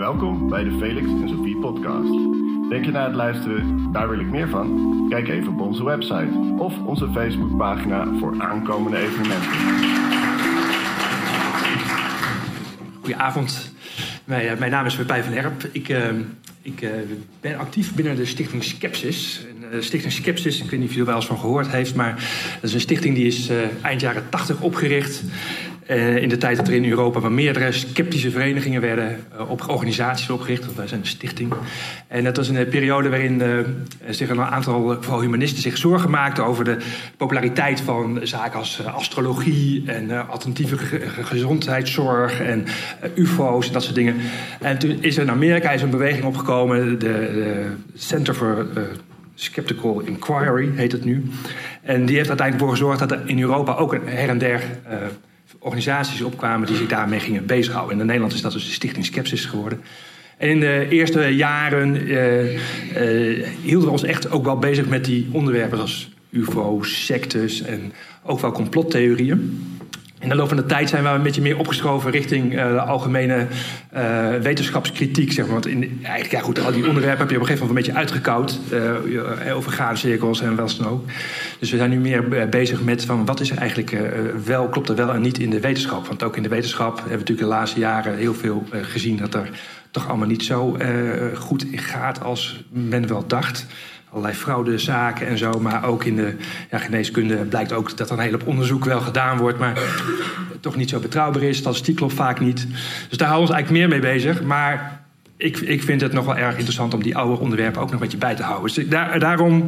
Welkom bij de Felix en Sophie podcast. Denk je na het luisteren, daar wil ik meer van? Kijk even op onze website of onze Facebookpagina voor aankomende evenementen. Goedenavond. Mijn, eh, naam is Pepijn van Erp. Ik, uh, ik uh, ben actief binnen de stichting Skepsis. En, uh, stichting Skepsis, ik weet niet of jullie er wel eens van gehoord heeft... maar dat is een stichting die is eind jaren 80 opgericht... Uh, in de tijd dat er in Europa wat meerdere sceptische verenigingen werden uh, op organisaties opgericht, want wij zijn een stichting. En dat was een periode waarin zich een aantal vooral humanisten zich zorgen maakten over de populariteit van zaken als astrologie en alternatieve ge gezondheidszorg en UFO's en dat soort dingen. En toen is er in Amerika is een beweging opgekomen, de, Center for Skeptical Inquiry heet het nu. En die heeft uiteindelijk voor gezorgd dat er in Europa ook her en der organisaties opkwamen die zich daarmee gingen bezighouden. In Nederland is dat dus de Stichting Skepsis geworden. En in de eerste jaren uh, uh, hielden we ons echt ook wel bezig met die onderwerpen als UFO's, sectes en ook wel complottheorieën. In de loop van de tijd zijn we een beetje meer opgeschoven richting uh, de algemene uh, wetenschapskritiek. Zeg maar. Want in, eigenlijk, ja goed, al die onderwerpen heb je op een gegeven moment een beetje uitgekoud. Uh, over graancirkels en wel dan ook. Dus we zijn nu meer bezig met van wat is er eigenlijk wel, klopt er wel en niet in de wetenschap. Want ook in de wetenschap hebben we natuurlijk de laatste jaren heel veel gezien dat er toch allemaal niet zo goed gaat als men wel dacht allerlei fraudezaken en zo. Maar ook in de ja, geneeskunde blijkt ook dat er een hele onderzoek wel gedaan wordt. Maar toch niet zo betrouwbaar is. Statistiek klopt vaak niet. Dus daar houden we ons eigenlijk meer mee bezig. Maar ik, ik vind het nog wel erg interessant om die oude onderwerpen ook nog een beetje bij te houden. Dus daar, daarom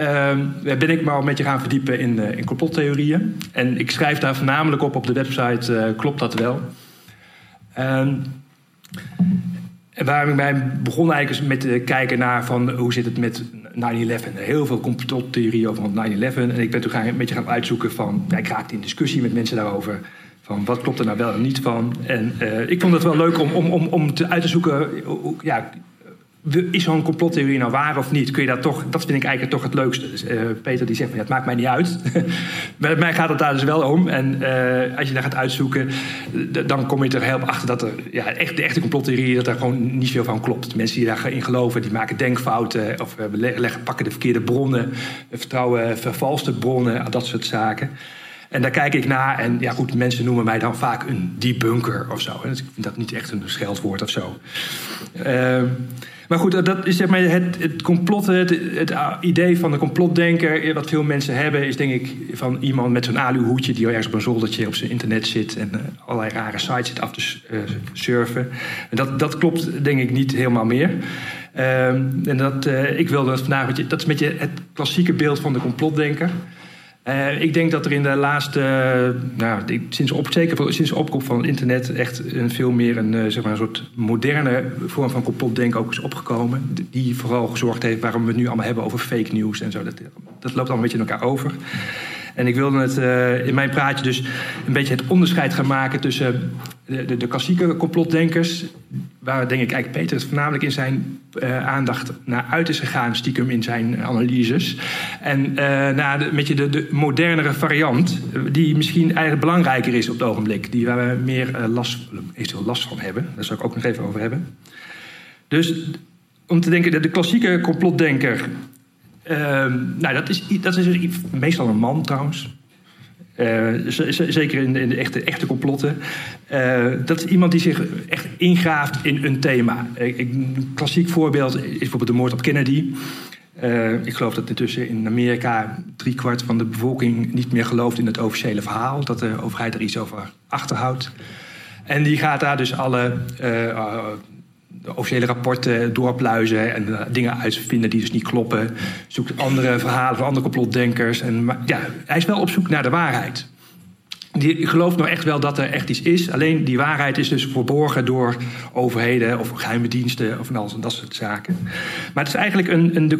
uh, ben ik me al een beetje gaan verdiepen in, uh, in complottheorieën. En ik schrijf daar voornamelijk op op de website uh, Klopt dat wel? Uh, en waar ik bij begon eigenlijk met kijken naar van hoe zit het met 9-11. Heel veel complottheorieën over 9-11. En ik ben toen gaan, een beetje gaan uitzoeken van... Ik raakte in discussie met mensen daarover. Van wat klopt er nou wel en niet van. En uh, ik vond het wel leuk om, om, om, om te uit te zoeken... Ja, is zo'n complottheorie nou waar of niet? Kun je dat toch, dat vind ik eigenlijk toch het leukste. Dus, uh, Peter die zegt, van, ja, het maakt mij niet uit. Bij mij gaat het daar dus wel om. En uh, als je daar gaat uitzoeken, dan kom je er heel achter dat er ja, echt, de echte complottheorie, dat er gewoon niet veel van klopt. Mensen die daarin geloven, die maken denkfouten of uh, leggen, pakken de verkeerde bronnen, vertrouwen vervalste bronnen, dat soort zaken. En daar kijk ik naar en ja goed, mensen noemen mij dan vaak een debunker of zo. En ik vind dat niet echt een scheldwoord of zo. Uh, maar goed, dat is zeg maar het, het complot, het, het, idee van de complotdenker. Wat veel mensen hebben, is denk ik van iemand met zo'n aluhoedje die ergens op een zoldertje op zijn internet zit en uh, allerlei rare sites zit af te uh, surfen. En dat, dat klopt denk ik niet helemaal meer. Uh, en dat, ik wilde vandaag, dat is een beetje het klassieke beeld van de complotdenker. Uh, ik denk dat er in de laatste, uh, nou, sinds, op, zeker sinds de opkomst van het internet, echt een veel meer een, uh, zeg maar een soort moderne vorm van complotdenken ook is opgekomen. Die vooral gezorgd heeft waarom we het nu allemaal hebben over fake news en zo. Dat, dat loopt allemaal een beetje in elkaar over. En ik wilde uh, in mijn praatje dus een beetje het onderscheid gaan maken tussen de, de, de klassieke complotdenkers, waar denk ik eigenlijk Peter het voornamelijk in zijn uh, aandacht naar uit is gegaan, stiekem in zijn analyses. En uh, naar de, met je de, de modernere variant, die misschien eigenlijk belangrijker is op het ogenblik, die waar we meer last, eventueel last van hebben. Daar zal ik ook nog even over hebben. Dus om te denken, de, de klassieke complotdenker nou, dat is, dat is meestal een man trouwens. Uh, zeker in in de, echte, echte complotten. Uh, dat is iemand die zich echt ingraaft in een thema. Een klassiek voorbeeld is bijvoorbeeld de moord op Kennedy. Uh, ik geloof dat intussen in Amerika driekwart van de bevolking niet meer gelooft in het officiële verhaal. Dat de overheid er iets over achterhoudt. En die gaat daar dus alle de officiële rapporten doorpluizen en uh, dingen uitvinden die dus niet kloppen. Zoekt andere verhalen van andere complotdenkers. En, ja, hij is wel op zoek naar de waarheid. Die gelooft nou echt wel dat er echt iets is. Alleen die waarheid is dus verborgen door overheden of geheime diensten of alles en dat soort zaken. Maar het is eigenlijk een, een de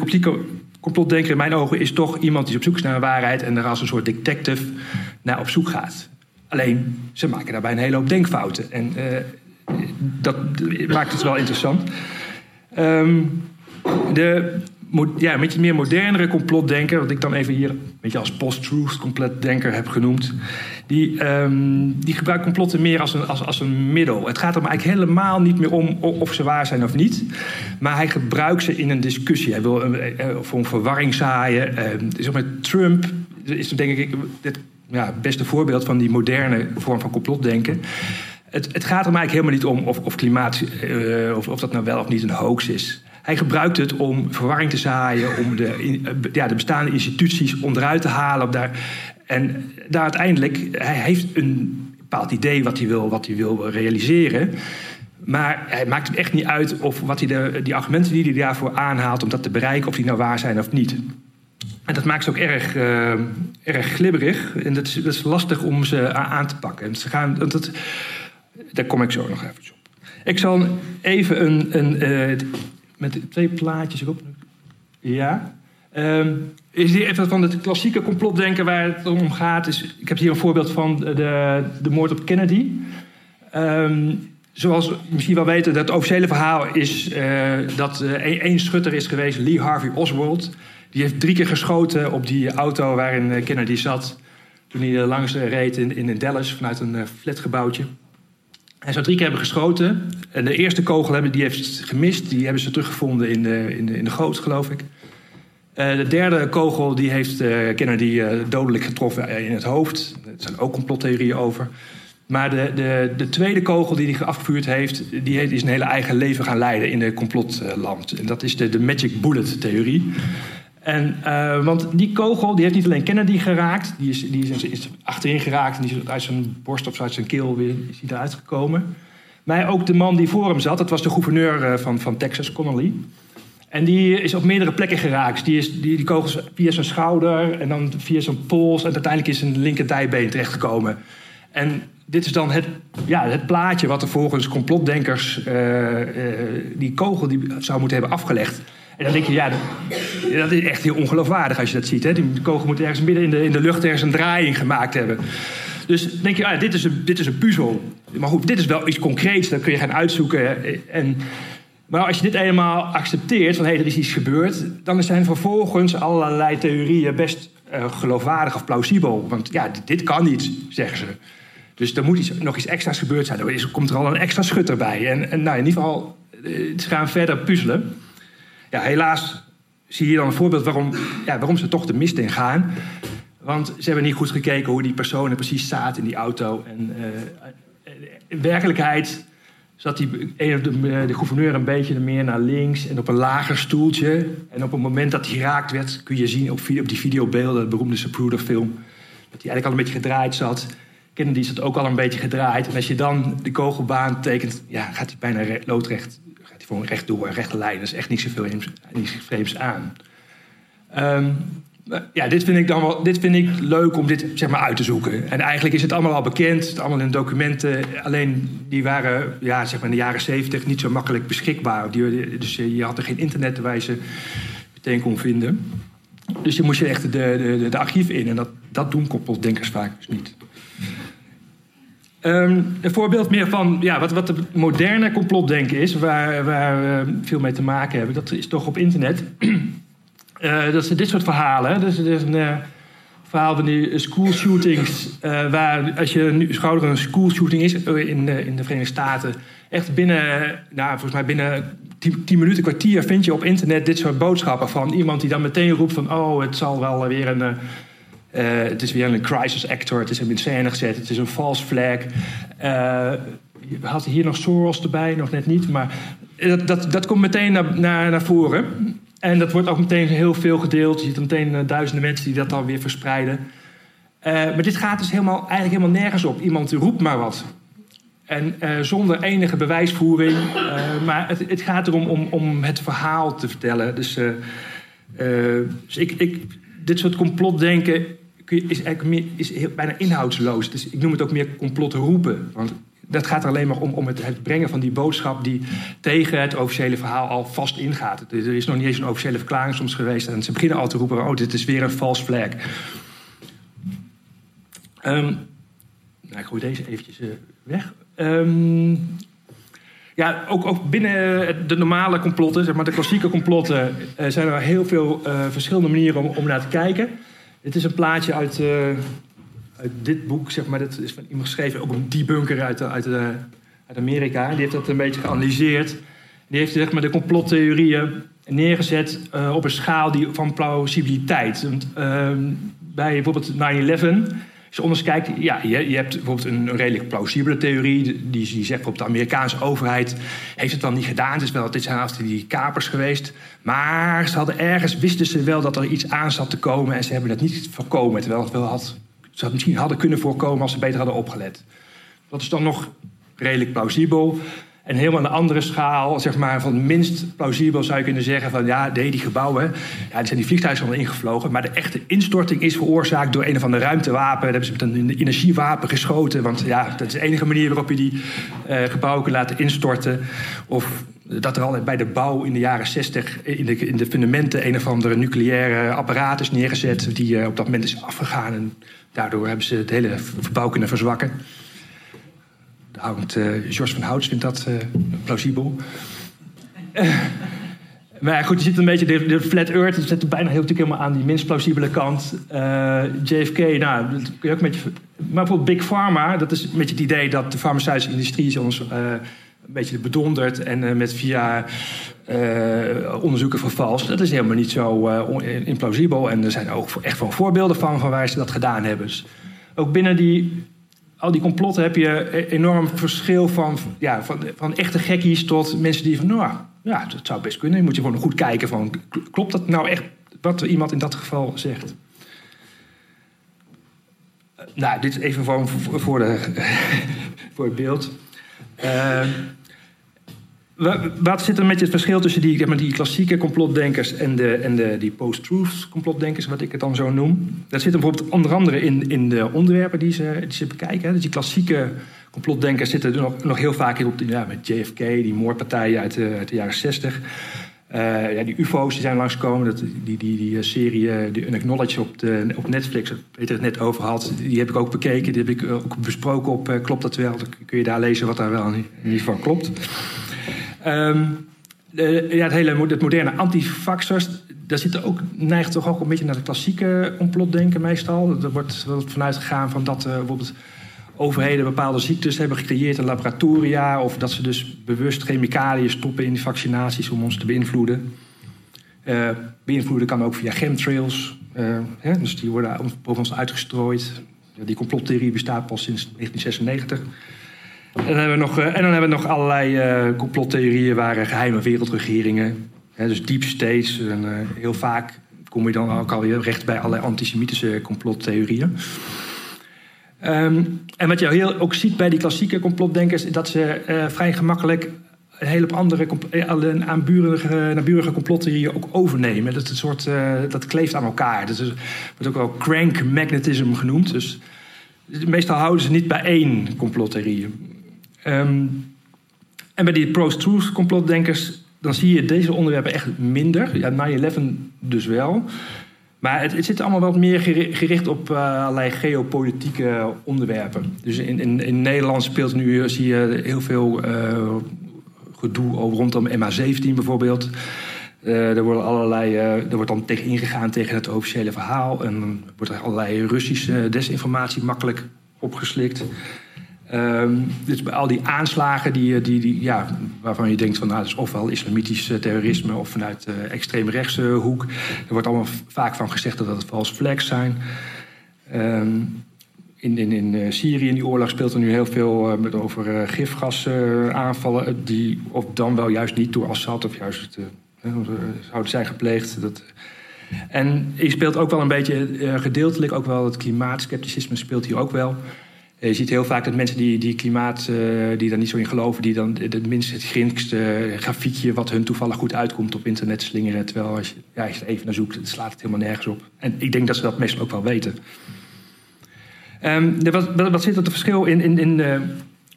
complotdenker in mijn ogen is toch iemand die op zoek is naar een waarheid en er als een soort detective naar op zoek gaat. Alleen ze maken daarbij een hele hoop denkfouten. En uh, dat maakt het wel interessant. Um, de ja, een beetje meer modernere complotdenker, wat ik dan even hier een beetje als post-truth complotdenker heb genoemd, die, um, die gebruikt complotten meer als een, als, als een middel. Het gaat er eigenlijk helemaal niet meer om of ze waar zijn of niet, maar hij gebruikt ze in een discussie. Hij wil voor een verwarring zaaien. Zeg maar, Trump is denk ik het ja, beste voorbeeld van die moderne vorm van complotdenken. Het, het gaat er eigenlijk helemaal niet om of, of klimaat, uh, of, of dat nou wel of niet een hoax is. Hij gebruikt het om verwarring te zaaien, om de, ja, de bestaande instituties onderuit te halen. Daar, en daar uiteindelijk, hij heeft een bepaald idee wat hij wil, wat hij wil realiseren. Maar hij maakt het echt niet uit of wat hij de, die argumenten die hij daarvoor aanhaalt om dat te bereiken, of die nou waar zijn of niet. En dat maakt ze ook erg, uh, erg glibberig. En dat is, dat is, lastig om ze aan te pakken. En ze gaan, dat, daar kom ik zo nog even op. Ik zal even een, een, uh, met twee plaatjes erop. Ja. Um, is hier even van het klassieke complotdenken waar het om gaat. Is, ik heb hier een voorbeeld van de, de moord op Kennedy. Um, zoals misschien wel weten, het officiële verhaal is uh, dat uh, één schutter is geweest, Lee Harvey Oswald. Die heeft drie keer geschoten op die auto waarin Kennedy zat. Toen hij langs reed in, in Dallas vanuit een flatgebouwtje. Hij zou drie keer hebben geschoten. En de eerste kogel hebben, die heeft gemist. Die hebben ze teruggevonden in de, in de, in de goot, geloof ik. Uh, de derde kogel die heeft uh, Kennedy uh, dodelijk getroffen in het hoofd. Er zijn ook complottheorieën over. Maar de, de, de tweede kogel die hij afgevuurd heeft... die heeft, is een hele eigen leven gaan leiden in de complotland. En dat is de, de magic bullet theorie. En, uh, want die kogel die heeft niet alleen Kennedy geraakt, die is, die is, is achterin geraakt en die is uit zijn borst of uit zijn keel weer is hij eruit gekomen. Maar ook de man die voor hem zat, dat was de gouverneur uh, van, van Texas, Connolly. En die is op meerdere plekken geraakt. Die, is, die, die via zijn schouder en dan via zijn pols en uiteindelijk is zijn linker dijbeen terechtgekomen. En dit is dan het, ja, het plaatje wat er volgens complotdenkers uh, die kogel die zou moeten hebben afgelegd. En dan denk je, ja, dat, is echt heel ongeloofwaardig als je dat ziet. Hè? Die kogel moet ergens midden in de, in de lucht ergens een draaiing gemaakt hebben. Dus denk je, ah, dit, is een, dit is een puzzel. Maar goed, dit is wel iets concreets, dat kun je gaan uitzoeken. En, maar als je dit eenmaal accepteert, van hé, hey, er is iets gebeurd... dan zijn vervolgens allerlei theorieën best uh, geloofwaardig of plausibel. Want ja, dit, kan niet, zeggen ze. Dus er moet iets, nog iets extra's gebeurd zijn. Er komt er al een extra schutter bij. En, en nou, in ieder geval, ze gaan verder puzzelen ja, helaas zie je dan een voorbeeld waarom, ja, waarom ze toch de mist in gaan. Want ze hebben niet goed gekeken hoe die personen precies zaten in die auto. En uh, in werkelijkheid zat die, de, de, gouverneur een beetje meer naar links en op een lager stoeltje. En op het moment dat hij geraakt werd, kun je zien op, op die videobeelden, de beroemde Zapruder-film, dat hij eigenlijk al een beetje gedraaid zat. Kennedy zat ook al een beetje gedraaid. En als je dan de kogelbaan tekent, ja, gaat hij bijna loodrecht gewoon rechtdoor, rechte lijn. Er is echt niet zoveel niks vreemds aan. Um, ja, dit vind ik dan wel, dit vind ik leuk om dit zeg maar uit te zoeken. En eigenlijk is het allemaal al bekend, het allemaal in documenten. Alleen die waren ja, zeg maar in de jaren zeventig niet zo makkelijk beschikbaar. Die, dus je had er geen internet waar je ze meteen kon vinden. Dus je moest je echt de, de, de, archief in. En dat, dat doen koppeldenkers vaak dus niet. Um, een voorbeeld meer van ja, wat, wat de moderne complotdenken is, waar, waar we veel mee te maken hebben, dat is toch op internet. uh, dat zijn dit soort verhalen. Dus er is een uh, verhaal van die school shootings, uh, waar als je nu schouder een school shooting is in, in de Verenigde Staten, echt binnen, nou, volgens mij binnen 10 minuten, kwartier vind je op internet dit soort boodschappen van iemand die dan meteen roept van, oh, het zal wel weer een uh, het is weer een crisis actor, het is in scène gezet, het is een false flag. Uh, hadden hier nog Soros erbij, nog net niet, maar dat, dat, dat komt meteen naar, naar, naar voren. En dat wordt ook meteen heel veel gedeeld. Je ziet meteen uh, duizenden mensen die dat dan weer verspreiden. maar dit gaat dus helemaal, eigenlijk helemaal nergens op. Iemand roept maar wat. En zonder enige bewijsvoering. maar het, het, gaat erom om, om het verhaal te vertellen. Dus, dus ik, ik, dit soort complotdenken is eigenlijk is heel, bijna inhoudsloos. Dus ik noem het ook meer complot roepen. Want dat gaat er alleen maar om, om het, brengen van die boodschap die tegen het officiële verhaal al vast ingaat. Er is nog niet eens een officiële verklaring soms geweest. En ze beginnen al te roepen: oh, dit is weer een false flag. Um, nou, ik gooi deze eventjes uh, weg. Um, ja, ook, ook binnen de normale complotten, zeg maar de klassieke complotten, uh, zijn er heel veel verschillende manieren om, om naar te kijken. Dit is een plaatje uit, uh, uit dit boek, zeg maar. Dat is van iemand geschreven, ook een debunker uit, uit, uit Amerika. Die heeft dat een beetje geanalyseerd. Die heeft zeg maar, de complottheorieën neergezet op een schaal die, van plausibiliteit. Ehm, bij bijvoorbeeld 9-11 als je anders kijkt, ja, je, je hebt bijvoorbeeld een, redelijk plausibele theorie. Die, die zegt bijvoorbeeld de Amerikaanse overheid heeft het dan niet gedaan. Het is wel, dit zijn haast die kapers geweest. Maar ze hadden ergens, wisten ze wel dat er iets aan zat te komen. En ze hebben het niet voorkomen. Terwijl het wel had, ze het misschien hadden kunnen voorkomen als ze beter hadden opgelet. Dat is dan nog redelijk plausibel. En helemaal de andere schaal, zeg maar, van minst plausibel zou je kunnen zeggen van ja, nee, die gebouwen, ja, die zijn die vliegtuigen al ingevlogen, maar de echte instorting is veroorzaakt door een of ander ruimtewapen. Daar hebben ze met een energiewapen geschoten, want ja, dat is de enige manier waarop je die uh, gebouwen kunt laten instorten. Of dat er al bij de bouw in de jaren 60 in de, in de fundamenten een of andere nucleaire apparaat is neergezet die uh, op dat moment is afgegaan en daardoor hebben ze het hele gebouw kunnen verzwakken. Uh, George van Houts vindt dat uh, plausibel. Uh, maar goed, je ziet een beetje de, flat earth. Dat zit bijna heel natuurlijk helemaal aan die minst plausibele kant. JFK, nou, dat kun je ook met je, Maar bijvoorbeeld Big Pharma, dat is een beetje het idee dat de farmaceutische industrie ons een beetje bedondert en met via onderzoeken vervalst. Dat is helemaal niet zo implausibel. En er zijn ook echt wel voorbeelden van, van waar ze dat gedaan hebben. Dus ook binnen die al die complotten heb je e- enorm verschil van, ja, van, van echte gekkies tot mensen die van, nou ja, dat zou best kunnen. Je moet je gewoon goed kijken van, klopt dat nou echt wat iemand in dat geval zegt? Nou, dit is even voor, voor, de, voor het beeld. Uh, wat zit er met het verschil tussen die, die klassieke complotdenkers en, de, en de, die post-truth complotdenkers, wat ik het dan zo noem? Dat zit bijvoorbeeld onder andere in, in de onderwerpen die ze, die ze bekijken. Dus die klassieke complotdenkers zitten er nog, nog heel vaak in op ja, met JFK, die moordpartijen uit de, uit de jaren 60. Uh, ja, die UFO's die zijn langskomen. Dat, die, die, die eh, serie, die Unacknowledged op, op Netflix, Peter het net over had, die heb ik ook bekeken. Die heb ik ook besproken op Klopt dat wel? Dan kun je daar lezen wat daar wel niet van klopt. Um, ja, het hele het moderne antifaxers, daar zit ook, neigt toch ook een beetje naar de klassieke complotdenken meestal. Er wordt vanuit gegaan van dat uh, bijvoorbeeld overheden bepaalde ziektes hebben gecreëerd in laboratoria. Of dat ze dus bewust chemicaliën stoppen in die vaccinaties om ons te beïnvloeden. Uh, beïnvloeden kan ook via chemtrails. Uh, hè, dus die worden boven ons uitgestrooid. Die complottheorie bestaat pas sinds 1996. En dan hebben we nog, eh, en dan hebben nog allerlei uh, complottheorieën waar geheime wereldregeringen, hè, dus deep states, en, uh, heel vaak kom je dan ook alweer recht bij allerlei antisemitische complottheorieën. Um, en wat je heel, ook ziet bij die klassieke complotdenkers, dat ze vrij gemakkelijk een hele andere, naburige, complottheorieën ook overnemen. Dat, is een soort, dat kleeft aan elkaar. Dat is, wordt ook wel crank magnetism genoemd. Dus meestal houden ze niet bij één complottheorie. Um, en bij die post-truth complotdenkers, dan zie je deze onderwerpen echt minder. Ja, 9-11 dus wel. Maar het, het, zit allemaal wat meer gericht op uh, allerlei geopolitieke onderwerpen. Dus in, in, in, Nederland speelt nu, zie je heel veel uh, gedoe over rondom MH17 bijvoorbeeld. Uh, er, worden allerlei, er wordt dan tegen ingegaan tegen het officiële verhaal. En dan wordt er allerlei Russische desinformatie makkelijk opgeslikt. Um, dus bij al die aanslagen die, die, die, ja, waarvan je denkt van nou, dat is ofwel islamitisch eh, terrorisme of vanuit de uh, extreemrechtse hoek. Er wordt allemaal vaak van gezegd dat het false flags zijn. Um, in, in, in uh, Syrië in die oorlog speelt er nu heel veel met over gifgasaanvallen. die of dan wel juist niet door Assad of juist zouden zijn gepleegd. Dat, en je speelt ook wel een beetje gedeeltelijk, ook wel het klimaatskepticisme speelt hier ook wel. Eh, je ziet heel vaak dat mensen die, die klimaat, uh, die daar niet zo in geloven, die dan het minst het grinkste grafiekje wat hun toevallig goed uitkomt op internet slingeren. Terwijl als je, ja, als je even naar zoekt, slaat het helemaal nergens op. En ik denk dat ze dat meestal ook wel weten. Um, wat, wat, zit er te verschil in, in, in, uh,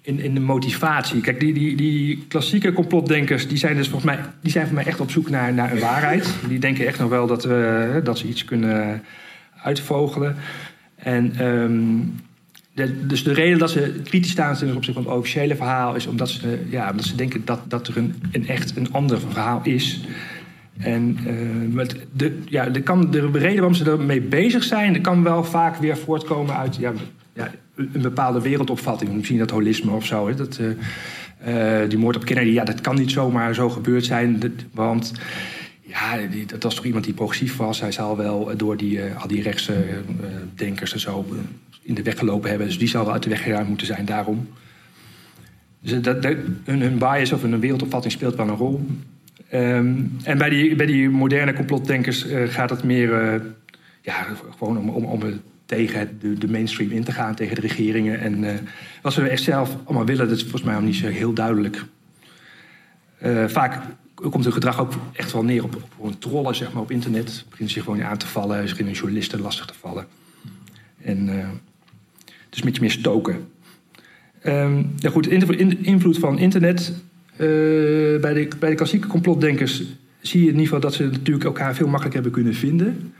in, in de motivatie? Kijk, die, die, die klassieke complotdenkers, die zijn dus volgens mij, die zijn voor mij echt op zoek naar, naar een waarheid. Die denken echt nog wel dat, we, dat ze iets kunnen uitvogelen. En um, dus de reden dat ze kritisch staan ten opzichte van het officiële verhaal is omdat ze, ja, omdat ze denken dat, dat er een, een echt een ander verhaal is. En uh, met de, ja, de, kan, de reden waarom ze ermee bezig zijn, kan wel vaak weer voortkomen uit ja, ja, een bepaalde wereldopvatting. Misschien dat holisme of zo. Hè, dat, uh, die moord op Kennedy, ja, dat kan niet zomaar zo gebeurd zijn. Want ja, dat was toch iemand die progressief was. Hij zal wel door die, al die rechtse denkers en zo in de weg gelopen hebben. Dus die zal wel uit de weg geruimd moeten zijn daarom. Dus dat, hun, bias of hun wereldopvatting speelt wel een rol. Um, en bij die, bij die moderne complotdenkers gaat het meer ja, gewoon om, om, om tegen de, de, mainstream in te gaan, tegen de regeringen. En wat ze echt zelf allemaal willen, dat is volgens mij ook niet zo heel duidelijk. vaak komt hun gedrag ook echt wel neer op, op een trollen zeg maar, op internet. Beginnen ze gewoon aan te vallen, ze beginnen journalisten lastig te vallen. En dus met je meer stoken. Um, ja goed, de invloed van internet. Uh, bij, de, bij de klassieke complotdenkers zie je in ieder geval dat ze natuurlijk elkaar veel makkelijker hebben kunnen vinden.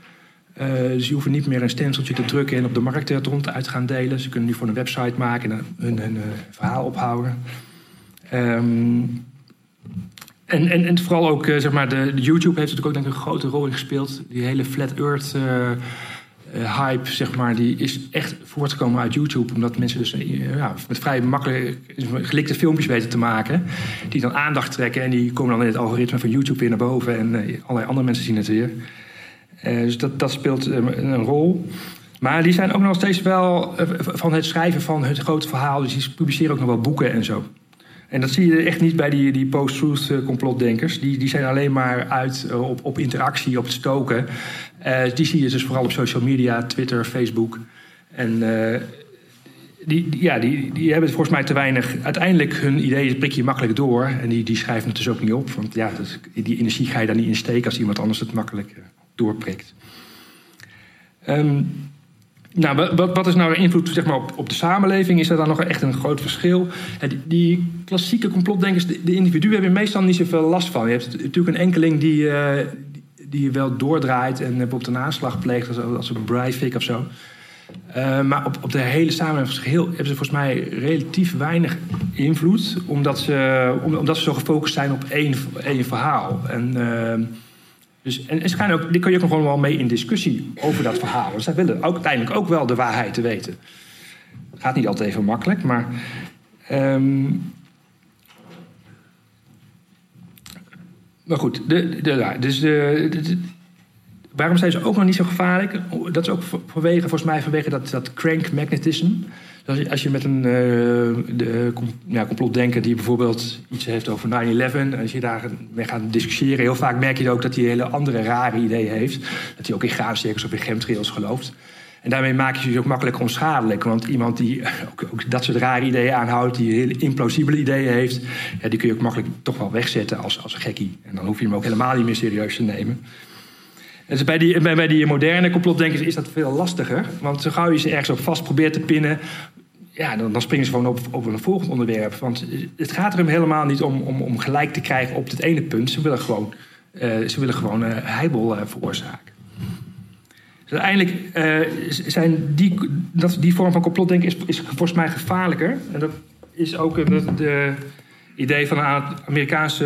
Uh, dus je hoeft niet meer een stenciltje te drukken en op de markt het rond uit gaan delen. Ze kunnen nu voor een website maken en hun, uh, verhaal ophouden. Um, en, en, en vooral ook, zeg maar, de, YouTube heeft natuurlijk ook denk ik, een grote rol in gespeeld. Die hele flat earth uh, hype, zeg maar, die is echt voortgekomen uit YouTube. Omdat mensen dus ja, met vrij makkelijk gelikte filmpjes weten te maken. Die dan aandacht trekken en die komen dan in het algoritme van YouTube weer naar boven. En allerlei andere mensen zien het weer. dus dat, dat speelt een rol. Maar die zijn ook nog steeds wel van het schrijven van het grote verhaal. Dus die publiceren ook nog wel boeken en zo. En dat zie je echt niet bij die, die post-truth complotdenkers. Die, die zijn alleen maar uit op, op interactie, op het stoken. Uh, die zie je dus vooral op social media, Twitter, Facebook. En die, ja, die, die hebben volgens mij te weinig. Uiteindelijk hun ideeën prik je makkelijk door. En die, die schrijven het dus ook niet op. Want ja, dat, die energie ga je daar niet in steken als iemand anders het makkelijk doorprikt. Um, nou, wat, wat, is nou de invloed zeg maar, op, op, de samenleving? Is er dan nog echt een groot verschil? Die, die, klassieke complotdenkers, de, de individuen hebben meestal niet zoveel last van. Je hebt natuurlijk een enkeling die, uh, die wel doordraait en bijvoorbeeld een aanslag pleegt, als, als een Breivik of zo. Uh, maar op, op de hele samenleving hebben ze volgens mij relatief weinig invloed, omdat ze, omdat ze zo gefocust zijn op één, één verhaal. En, uh, dus, en, en ook, die kun je ook gewoon wel mee in discussie over dat verhaal. Dus zij willen ook, uiteindelijk ook wel de waarheid te weten. Gaat niet altijd even makkelijk, maar. Um, Maar goed, de, de, dus de, waarom zijn ze ook nog niet zo gevaarlijk? Dat is ook vanwege, volgens mij vanwege dat, dat crank magnetism. Dus als je met een uh, de, ja, complotdenker die bijvoorbeeld iets heeft over 9-11... als je daar mee gaat discussiëren... heel vaak merk je ook dat hij hele andere rare ideeën heeft. Dat hij ook in graancirkels of in chemtrails gelooft. En daarmee maak je je ook makkelijk onschadelijk. Want iemand die ook, ook, dat soort rare ideeën aanhoudt, die hele implausibele ideeën heeft, ja, die kun je ook makkelijk toch wel wegzetten als, als een gekkie. En dan hoef je hem ook helemaal niet meer serieus te nemen. Dus bij, die, bij, bij die moderne complotdenkers is dat veel lastiger. Want zo gauw je ze ergens op vast probeert te pinnen, ja, dan, dan, springen ze gewoon op, op een volgend onderwerp. Want het gaat er helemaal niet om, om, om gelijk te krijgen op het ene punt. Ze willen gewoon, uh, ze willen gewoon uh, veroorzaken. Dus uiteindelijk zijn die, dat, die vorm van complotdenken is, is volgens mij gevaarlijker. En dat is ook het de idee van een Amerikaanse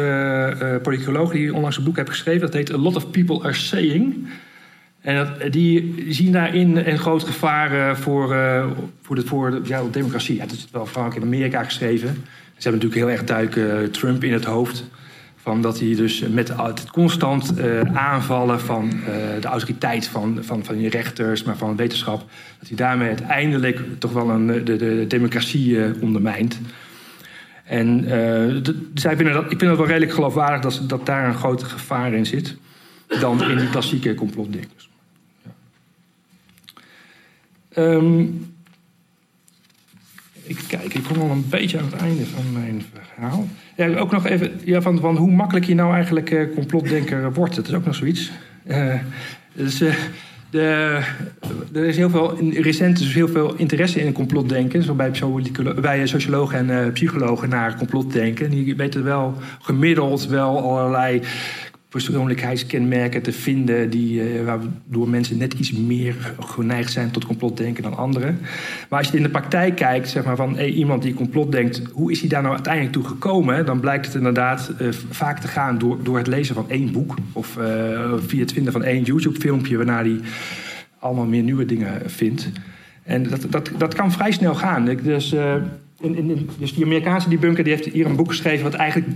uh, politicoloog die onlangs een boek heeft geschreven. Dat heet A Lot of People Are Saying. En dat, die zien daarin een groot gevaar voor, voor, de, voor de, ja, democratie. Ja, dat is wel vooral in Amerika geschreven. Ze hebben natuurlijk heel erg duidelijk Trump in het hoofd. Van dat hij dus met het constant aanvallen van de autoriteit van, van, van je rechters, maar van wetenschap, dat hij daarmee uiteindelijk toch wel een, de, de democratie ondermijnt. En zij vinden dat, ik vind het wel redelijk geloofwaardig dat, dat daar een groter gevaar in zit dan in die klassieke complotdenkers. Ja. Um, ik kijk, ik kom al een beetje aan het einde van mijn verhaal. Ja, ook nog even ja, van, van hoe makkelijk je nou eigenlijk uh, complotdenker wordt. Dat is ook nog zoiets. Uh, dus, er is heel veel, recent dus heel veel interesse in complotdenken. Zo bij, bij sociologen en psychologen naar complotdenken. Die weten wel gemiddeld wel allerlei persoonlijkheidskenmerken te vinden die, uh, waardoor mensen net iets meer geneigd zijn tot complotdenken dan anderen. Maar als je in de praktijk kijkt, zeg maar van hey, iemand die complot denkt, hoe is hij daar nou uiteindelijk toe gekomen? Dan blijkt het inderdaad uh, vaak te gaan door, door het lezen van één boek of uh, via het vinden van één YouTube-filmpje, waarna hij allemaal meer nieuwe dingen vindt. En dat, dat, dat kan vrij snel gaan. Dus in, in, dus die Amerikaanse debunker die heeft hier een boek geschreven... wat eigenlijk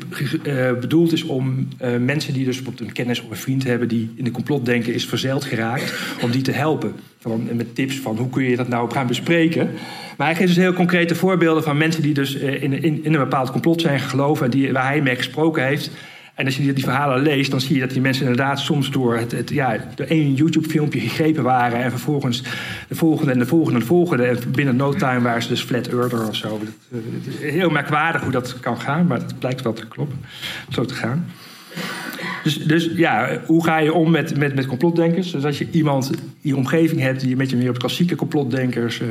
uh, bedoeld is om uh, mensen die dus bijvoorbeeld een kennis of een vriend hebben... die in de complotdenken is verzeild geraakt, om die te helpen. Van, met tips van hoe kun je dat nou gaan bespreken. Maar hij geeft dus heel concrete voorbeelden van mensen... die dus in, in, in, een bepaald complot zijn geloven... en die, waar hij mee gesproken heeft... En als je die verhalen leest, dan zie je dat die mensen inderdaad soms door het, het ja, door één YouTube-filmpje gegrepen waren. En vervolgens de volgende en de volgende en de volgende. En binnen no time waren ze dus flat earther of zo. Is heel merkwaardig hoe dat kan gaan, maar het blijkt wel te kloppen. Zo te gaan. Dus, dus ja, hoe ga je om met, met, met complotdenkers? Dus als je iemand in je omgeving hebt die een beetje meer op klassieke complotdenkers uh,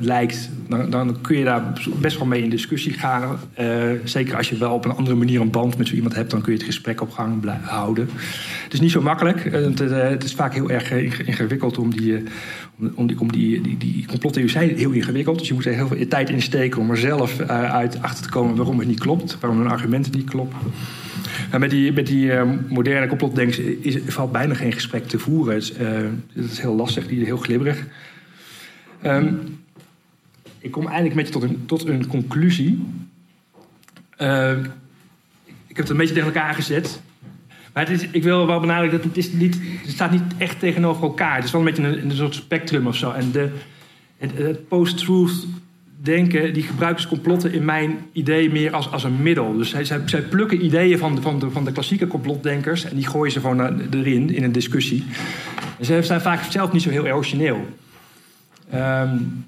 lijkt, dan, dan, kun je daar best wel mee in discussie gaan. Uh, zeker als je wel op een andere manier een band met zo iemand hebt, dan kun je het gesprek op gang houden. Het is niet zo makkelijk. Het, is vaak heel erg ingewikkeld om die, om die, om die, die, zijn heel ingewikkeld. Dus je moet er heel veel tijd in steken om er zelf uit achter te komen waarom het niet klopt, waarom hun argumenten niet kloppen. Nou, met die, met die uh, moderne complotdenkers is, valt bijna geen gesprek te voeren. Het is, uh, het is heel lastig, die heel glibberig. Um, ik kom eigenlijk met je tot een, tot een conclusie. Uh, ik heb het een beetje tegen elkaar gezet. Maar het is, ik wil wel benadrukken dat het, is niet, het staat niet echt tegenover elkaar. Het is wel een beetje een, soort spectrum of zo. En de, het post-truth denken, die gebruiken ze complotten in mijn idee meer als, als een middel. Dus zij, zij, zij plukken ideeën van de, van, de, van de klassieke complotdenkers en die gooien ze gewoon erin in een discussie. En ze zijn vaak zelf niet zo heel origineel. Um,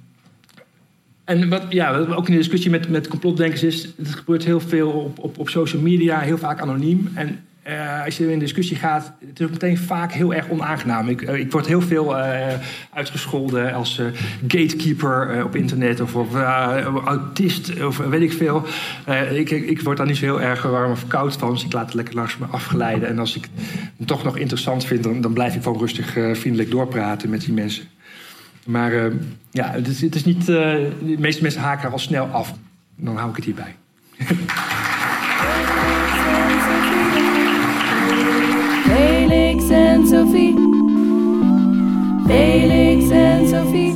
en wat, ja, wat ook in de discussie met, met complotdenkers is, het gebeurt heel veel op, op, op social media, heel vaak anoniem. En uh, als je in discussie gaat, het is ook meteen vaak heel erg onaangenaam. Ik, uh, ik word heel veel uh, uitgescholden als gatekeeper op internet of, autist of weet ik veel. Ik, ik, word daar niet zo heel erg warm of koud van, dus ik laat het lekker langs me afgeleiden. En als ik het toch nog interessant vind, dan, dan blijf ik gewoon rustig vriendelijk doorpraten met die mensen. Maar ja, het is, het is niet. de meeste mensen haken er al snel af. Dan hou ik het hierbij. Felix and Sophie. Felix and Sophie.